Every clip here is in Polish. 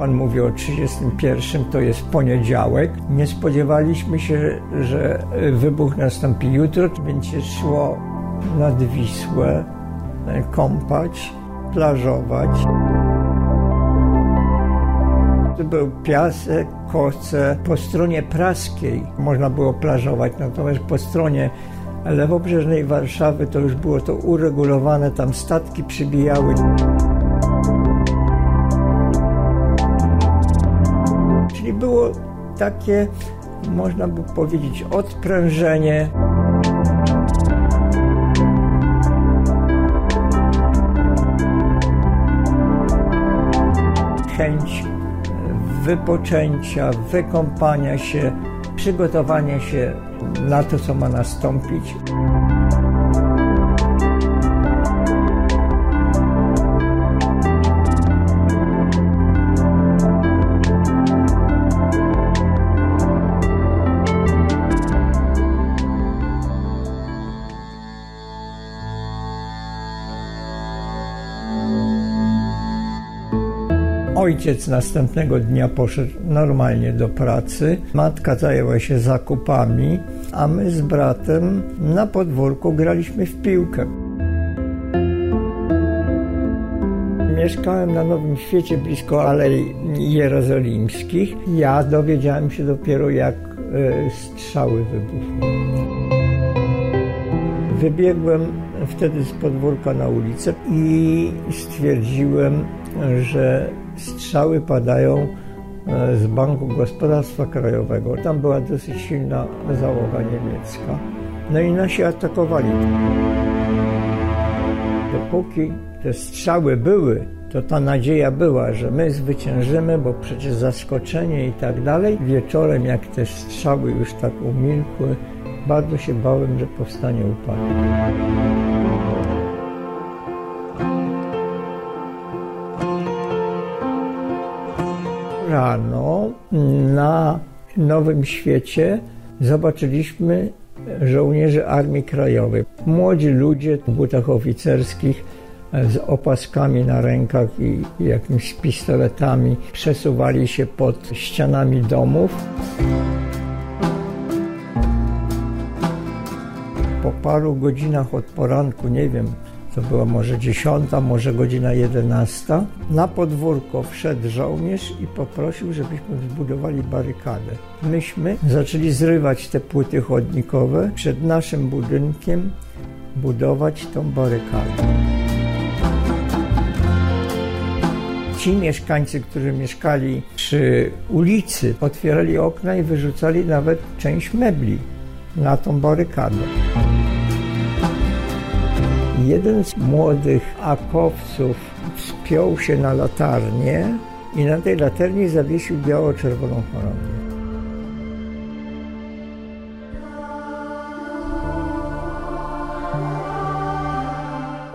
Pan mówi o 31, to jest poniedziałek. Nie spodziewaliśmy się, że wybuch nastąpi jutro. Będzie szło nad Wisłę, kąpać, plażować. To był piasek, koce. Po stronie praskiej można było plażować, natomiast po stronie lewobrzeżnej Warszawy to już było to uregulowane, tam statki przybijały. Czyli było takie, można by powiedzieć, odprężenie. Chęć wypoczęcia, wykąpania się, przygotowania się na to, co ma nastąpić. Ojciec następnego dnia poszedł normalnie do pracy, matka zajęła się zakupami, a my z bratem na podwórku graliśmy w piłkę. Mieszkałem na Nowym Świecie blisko Alei Jerozolimskich. Ja dowiedziałem się dopiero jak e, strzały wybuchły. Wybiegłem wtedy z podwórka na ulicę i stwierdziłem, że strzały padają e, z Banku Gospodarstwa Krajowego. Tam była dosyć silna załoga niemiecka. No i nasi atakowali. Dopóki te strzały były, to ta nadzieja była, że my zwyciężymy, bo przecież zaskoczenie i tak dalej. Wieczorem, jak te strzały już tak umilkły, bardzo się bałem, że powstanie upadnie. Rano na Nowym Świecie zobaczyliśmy żołnierzy Armii Krajowej. Młodzi ludzie w butach oficerskich z opaskami na rękach i jakimiś pistoletami przesuwali się pod ścianami domów. Po paru godzinach od poranku, nie wiem, to była może dziesiąta, może godzina jedenasta. Na podwórko wszedł żołnierz i poprosił, żebyśmy zbudowali barykadę. Myśmy zaczęli zrywać te płyty chodnikowe przed naszym budynkiem, budować tą barykadę. Ci mieszkańcy, którzy mieszkali przy ulicy, otwierali okna i wyrzucali nawet część mebli na tą barykadę. Jeden z młodych akowców spiął się na latarnię i na tej latarni zawiesił biało-czerwoną chorągwię.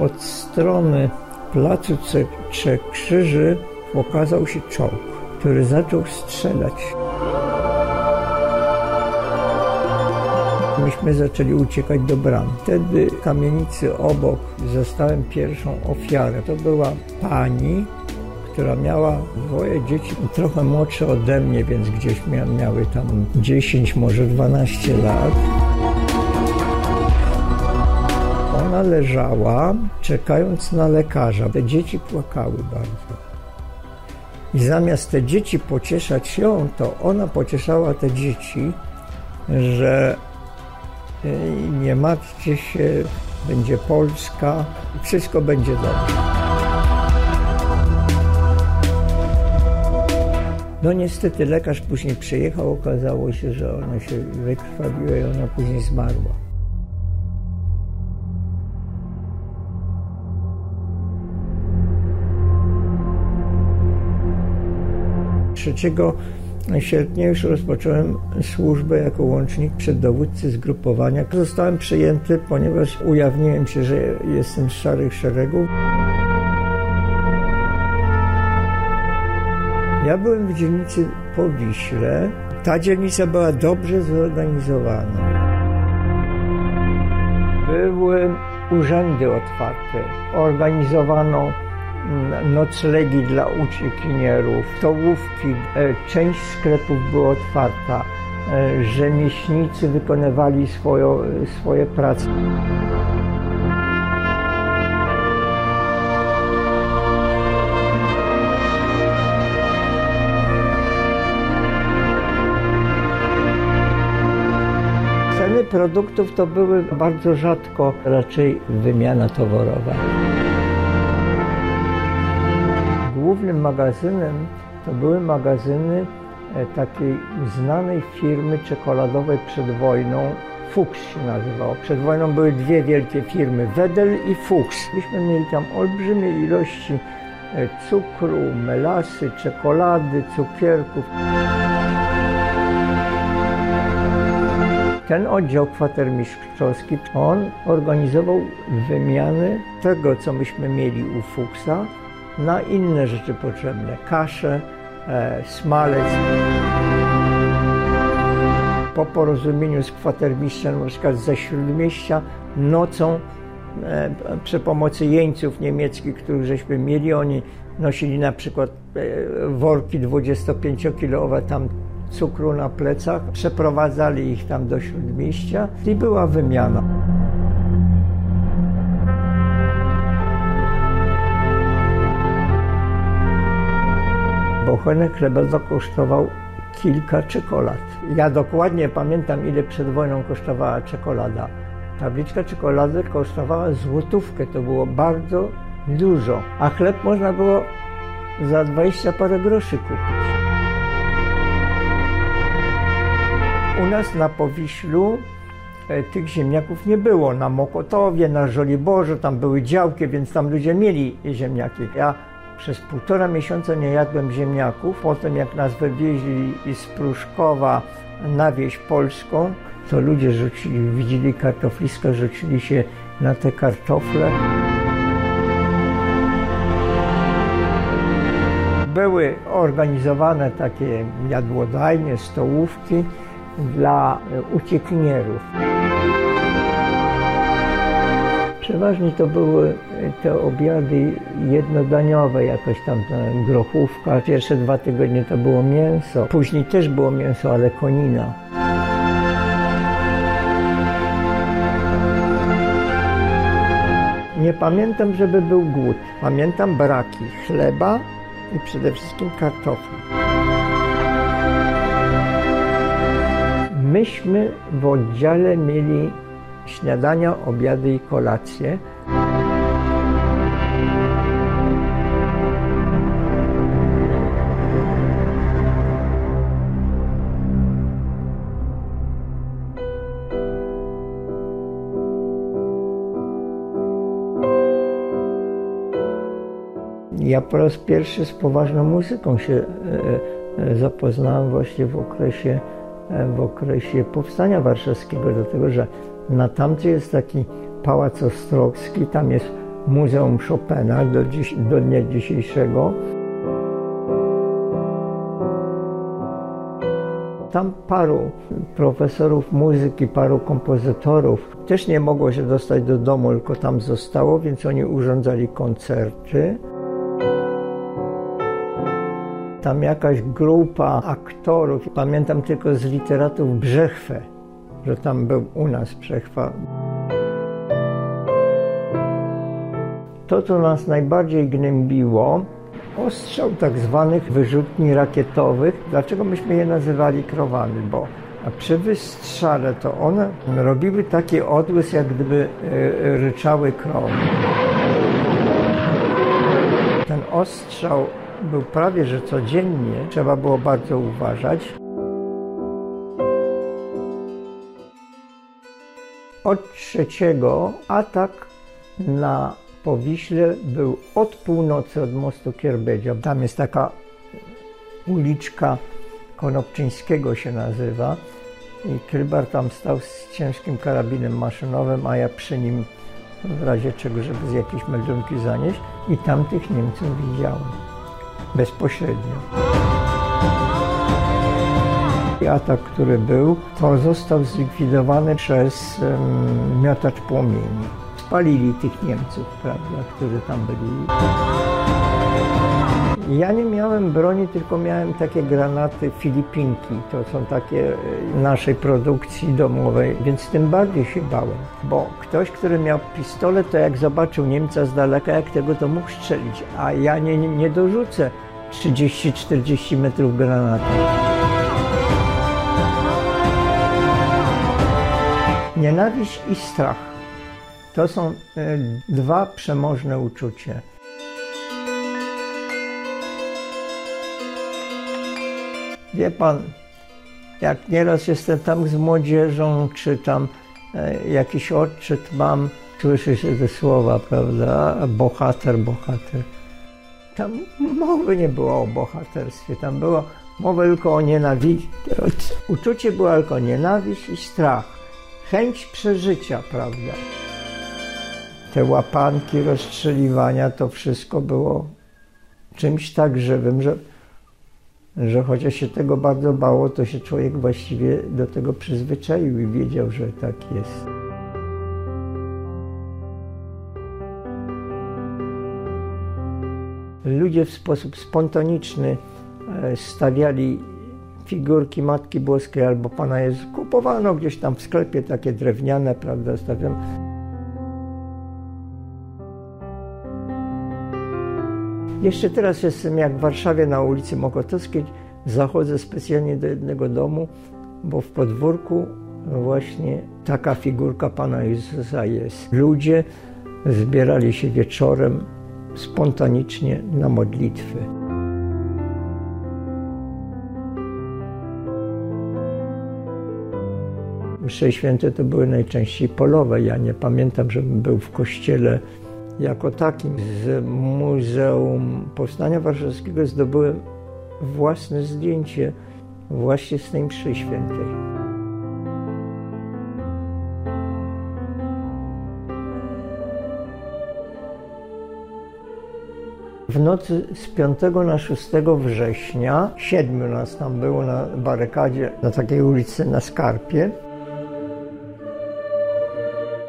Od strony placu Trzech Krzyży pokazał się czołg, który zaczął strzelać. Myśmy zaczęli uciekać do bram. Wtedy w kamienicy obok zostałem pierwszą ofiarę. To była pani, która miała dwoje dzieci, trochę młodsze ode mnie, więc gdzieś miały tam 10, może 12 lat. Ona leżała, czekając na lekarza. Te dzieci płakały bardzo. I zamiast te dzieci pocieszać ją, to ona pocieszała te dzieci, że nie martwcie się, będzie Polska, wszystko będzie dobrze. No niestety lekarz później przyjechał, okazało się, że ona się wykrwawiła i ona później zmarła. Trzeciego sierpnia już rozpocząłem służbę jako łącznik przeddowódcy zgrupowania. Zostałem przyjęty, ponieważ ujawniłem się, że jestem z szarych szeregów. Ja byłem w dzielnicy Powiśle. Ta dzielnica była dobrze zorganizowana. Były urzędy otwarte. Organizowano noclegi dla uciekinierów, stołówki, e, część sklepów była otwarta, e, rzemieślnicy wykonywali swoje, swoje prace. Produktów to były bardzo rzadko raczej wymiana towarowa. Głównym magazynem to były magazyny e, takiej znanej firmy czekoladowej przed wojną. Fuchs się nazywało. Przed wojną były dwie wielkie firmy, Wedel i Fuchs. Myśmy mieli tam olbrzymie ilości e, cukru, melasy, czekolady, cukierków. Ten oddział kwatermistrzowski, on organizował wymiany tego, co myśmy mieli u Fuchsa, na inne rzeczy potrzebne. Kaszę, e, smalec. Po porozumieniu z kwatermistrzem, na ze Śródmieścia, nocą e, przy pomocy jeńców niemieckich, których żeśmy mieli, oni nosili na przykład e, worki 25-kilowe tam cukru na plecach, przeprowadzali ich tam do Śródmieścia i była wymiana. Bochenek chlebowy kosztował kilka czekolad. Ja dokładnie pamiętam, ile przed wojną kosztowała czekolada. Tabliczka czekolady kosztowała złotówkę, to było bardzo dużo, a chleb można było za 20 parę groszy kupić. U nas na Powiślu e, tych ziemniaków nie było. Na Mokotowie, na Żoliborzu, tam były działki, więc tam ludzie mieli ziemniaki. Ja przez półtora miesiąca nie jadłem ziemniaków. Potem jak nas wywieźli z Pruszkowa na wieś polską, to ludzie rzucili, widzieli kartofliska, rzucili się na te kartofle. Były organizowane takie jadłodajnie, stołówki dla uciekinierów. Przeważnie to były te obiady jednodaniowe, jakoś tam grochówka. Pierwsze dwa tygodnie to było mięso, później też było mięso, ale konina. Nie pamiętam, żeby był głód. Pamiętam braki chleba i przede wszystkim kartofli. Myśmy w oddziale mieli śniadania, obiady i kolacje. Ja po raz pierwszy z poważną muzyką się e, e, zapoznałem właśnie w okresie, e, w okresie Powstania Warszawskiego, dlatego że na tamcie jest taki Pałac Ostrowski, tam jest Muzeum Chopina do, dziś, do dnia dzisiejszego. Tam paru profesorów muzyki, paru kompozytorów też nie mogło się dostać do domu, tylko tam zostało, więc oni urządzali koncerty. Tam jakaś grupa aktorów, pamiętam tylko z literatów Brzechwę, że tam był u nas Brzechwa. To, co nas najbardziej gnębiło, ostrzał tak zwanych wyrzutni rakietowych. Dlaczego myśmy je nazywali krowami? Bo przy wystrzale to one robiły taki odłysk, jak gdyby e, ryczały krowy. Ten ostrzał był prawie że codziennie, trzeba było bardzo uważać. Od trzeciego atak na Powiśle był od północy od mostu Kierbedzia. Tam jest taka uliczka Konopczyńskiego się nazywa i Krybar tam stał z ciężkim karabinem maszynowym, a ja przy nim w razie czego, żeby z jakiejś meldunki zanieść i tam tych Niemców widziałem bezpośrednio. Atak, który był, to został zlikwidowany przez um, miotacz płomieni. spalili tych Niemców, prawda, którzy tam byli. Ja nie miałem broni, tylko miałem takie granaty Filipinki. To są takie e, naszej produkcji domowej, więc tym bardziej się bałem. Bo ktoś, który miał pistolet, to jak zobaczył Niemca z daleka, jak tego to mógł strzelić. A ja nie, nie dorzucę 30-40 metrów granatu. Nienawiść i strach to są e, dwa przemożne uczucia. Wie pan, jak nieraz jestem tam z młodzieżą, czy tam e, jakiś odczyt mam, słyszy się te słowa, prawda? Bohater, bohater. Tam mowy nie było o bohaterstwie, tam było mowa tylko o nienawiści. Uczucie było tylko nienawiść i strach, chęć przeżycia, prawda? Te łapanki, rozstrzeliwania, to wszystko było czymś tak żywym, że że chociaż się tego bardzo bało, to się człowiek właściwie do tego przyzwyczaił i wiedział, że tak jest. Ludzie w sposób spontaniczny e, stawiali figurki Matki Boskiej albo Pana Jezusa. Kupowano gdzieś tam w sklepie takie drewniane, prawda, stawiano. Jeszcze teraz jestem jak w Warszawie na ulicy Mokotowskiej. Zachodzę specjalnie do jednego domu, bo w podwórku właśnie taka figurka Pana Jezusa jest. Ludzie zbierali się wieczorem spontanicznie na modlitwy. Msze święte to były najczęściej polowe. Ja nie pamiętam, żebym był w kościele jako takim. Z Muzeum Powstania Warszawskiego zdobyłem własne zdjęcie właśnie z tej mszy świętej. W nocy z 5 na 6 września, siedmiu nas tam było na barykadzie na takiej ulicy na Skarpie,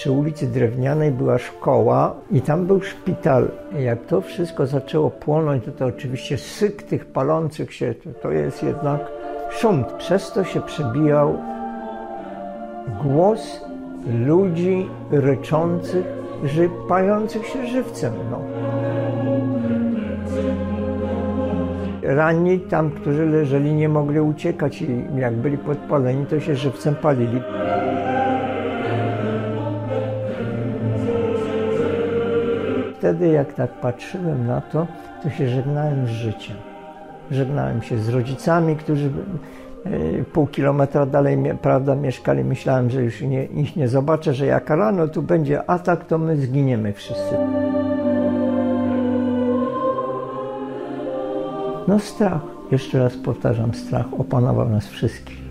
przy ulicy Drewnianej była szkoła i tam był szpital. Jak to wszystko zaczęło płonąć, to, to oczywiście syk tych palących się, to, to jest jednak szum. Przez to się przebijał głos ludzi ryczących, pających się żywcem. No. Ranni tam, którzy leżeli, nie mogli uciekać i jak byli podpaleni, to się żywcem palili. Wtedy, jak tak patrzyłem na to, to się żegnałem z życiem. Żegnałem się z rodzicami, którzy e, pół kilometra dalej prawda, mieszkali. Myślałem, że już nie, ich nie zobaczę, że jak rano tu będzie atak, to my zginiemy wszyscy. No strach, jeszcze raz powtarzam, strach opanował nas wszystkich.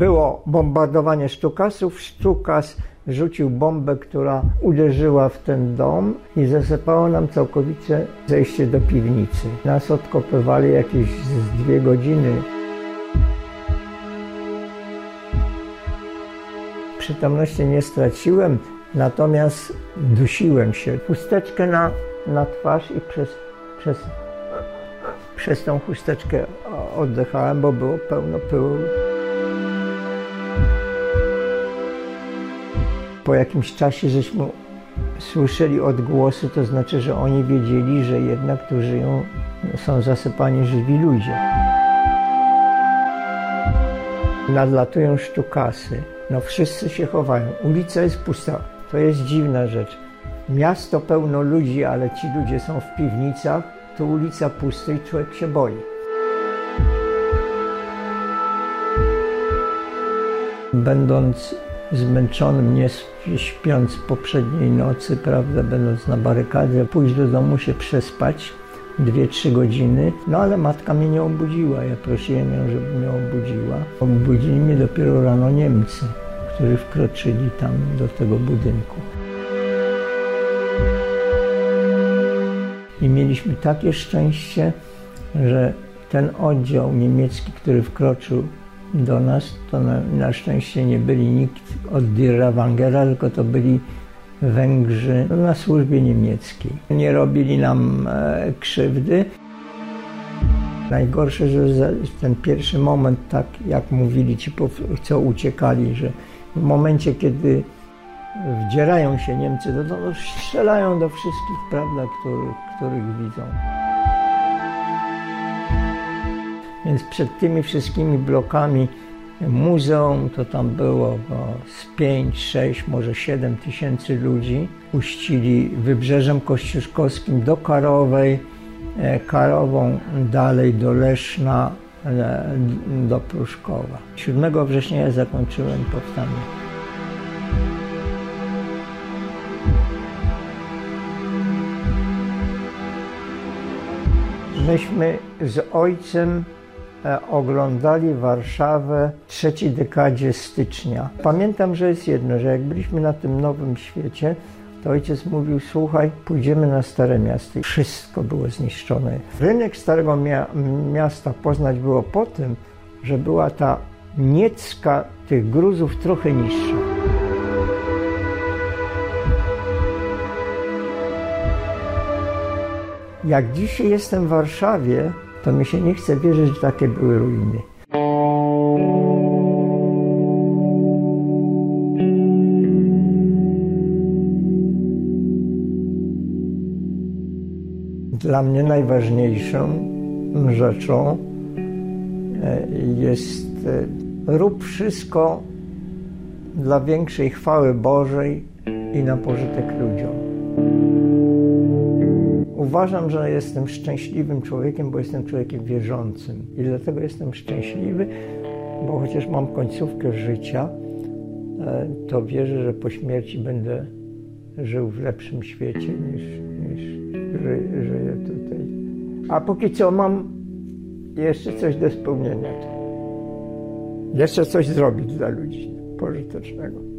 Było bombardowanie Sztukasów. Sztukas rzucił bombę, która uderzyła w ten dom i zasypało nam całkowicie zejście do piwnicy. Nas odkopywali jakieś z dwie godziny. Przytomności nie straciłem, natomiast dusiłem się. Chusteczkę na, na twarz i przez, przez, przez tą chusteczkę oddychałem, bo było pełno pyłu. Po jakimś czasie żeśmy słyszeli odgłosy, to znaczy, że oni wiedzieli, że jednak tu żyją, są zasypani żywi ludzie. Nadlatują sztukasy. No wszyscy się chowają. Ulica jest pusta. To jest dziwna rzecz. Miasto pełno ludzi, ale ci ludzie są w piwnicach. Tu ulica pusta i człowiek się boi. Będąc zmęczonym, nie śpiąc poprzedniej nocy, prawda, będąc na barykadzie, pójść do domu się przespać dwie, trzy godziny. No ale matka mnie nie obudziła. Ja prosiłem ją, żeby mnie obudziła. Obudzili mnie dopiero rano Niemcy, którzy wkroczyli tam do tego budynku. I mieliśmy takie szczęście, że ten oddział niemiecki, który wkroczył do nas, to na, na szczęście nie byli nikt od Dirra Wangera, tylko to byli Węgrzy na służbie niemieckiej. Nie robili nam e, krzywdy. Najgorsze, że ten pierwszy moment, tak jak mówili ci, co uciekali, że w momencie, kiedy wdzierają się Niemcy, to, to strzelają do wszystkich, prawda, których, których widzą. Więc przed tymi wszystkimi blokami muzeum, to tam było z 5, 6, może 7 tysięcy ludzi. Puścili wybrzeżem kościuszkowskim do Karowej, e, Karową dalej do Leszna, e, do Pruszkowa. 7 września ja zakończyłem powstanie. Myśmy z ojcem oglądali Warszawę w trzeciej dekadzie stycznia. Pamiętam, że jest jedno, że jak byliśmy na tym nowym świecie, to ojciec mówił, słuchaj, pójdziemy na Stare Miasto. Wszystko było zniszczone. Rynek Starego Miasta poznać było po tym, że była ta niecka tych gruzów trochę niższa. Jak dzisiaj jestem w Warszawie, to mi się nie chce wierzyć, że takie były ruiny. Dla mnie najważniejszą rzeczą e, jest e, rób wszystko dla większej chwały Bożej i na pożytek ludziom. Uważam, że jestem szczęśliwym człowiekiem, bo jestem człowiekiem wierzącym. I dlatego jestem szczęśliwy, bo chociaż mam końcówkę życia, e, to wierzę, że po śmierci będę żył w lepszym świecie niż, niż ży, żyję tutaj. A póki co mam jeszcze coś do spełnienia. Jeszcze coś zrobić dla ludzi pożytecznego.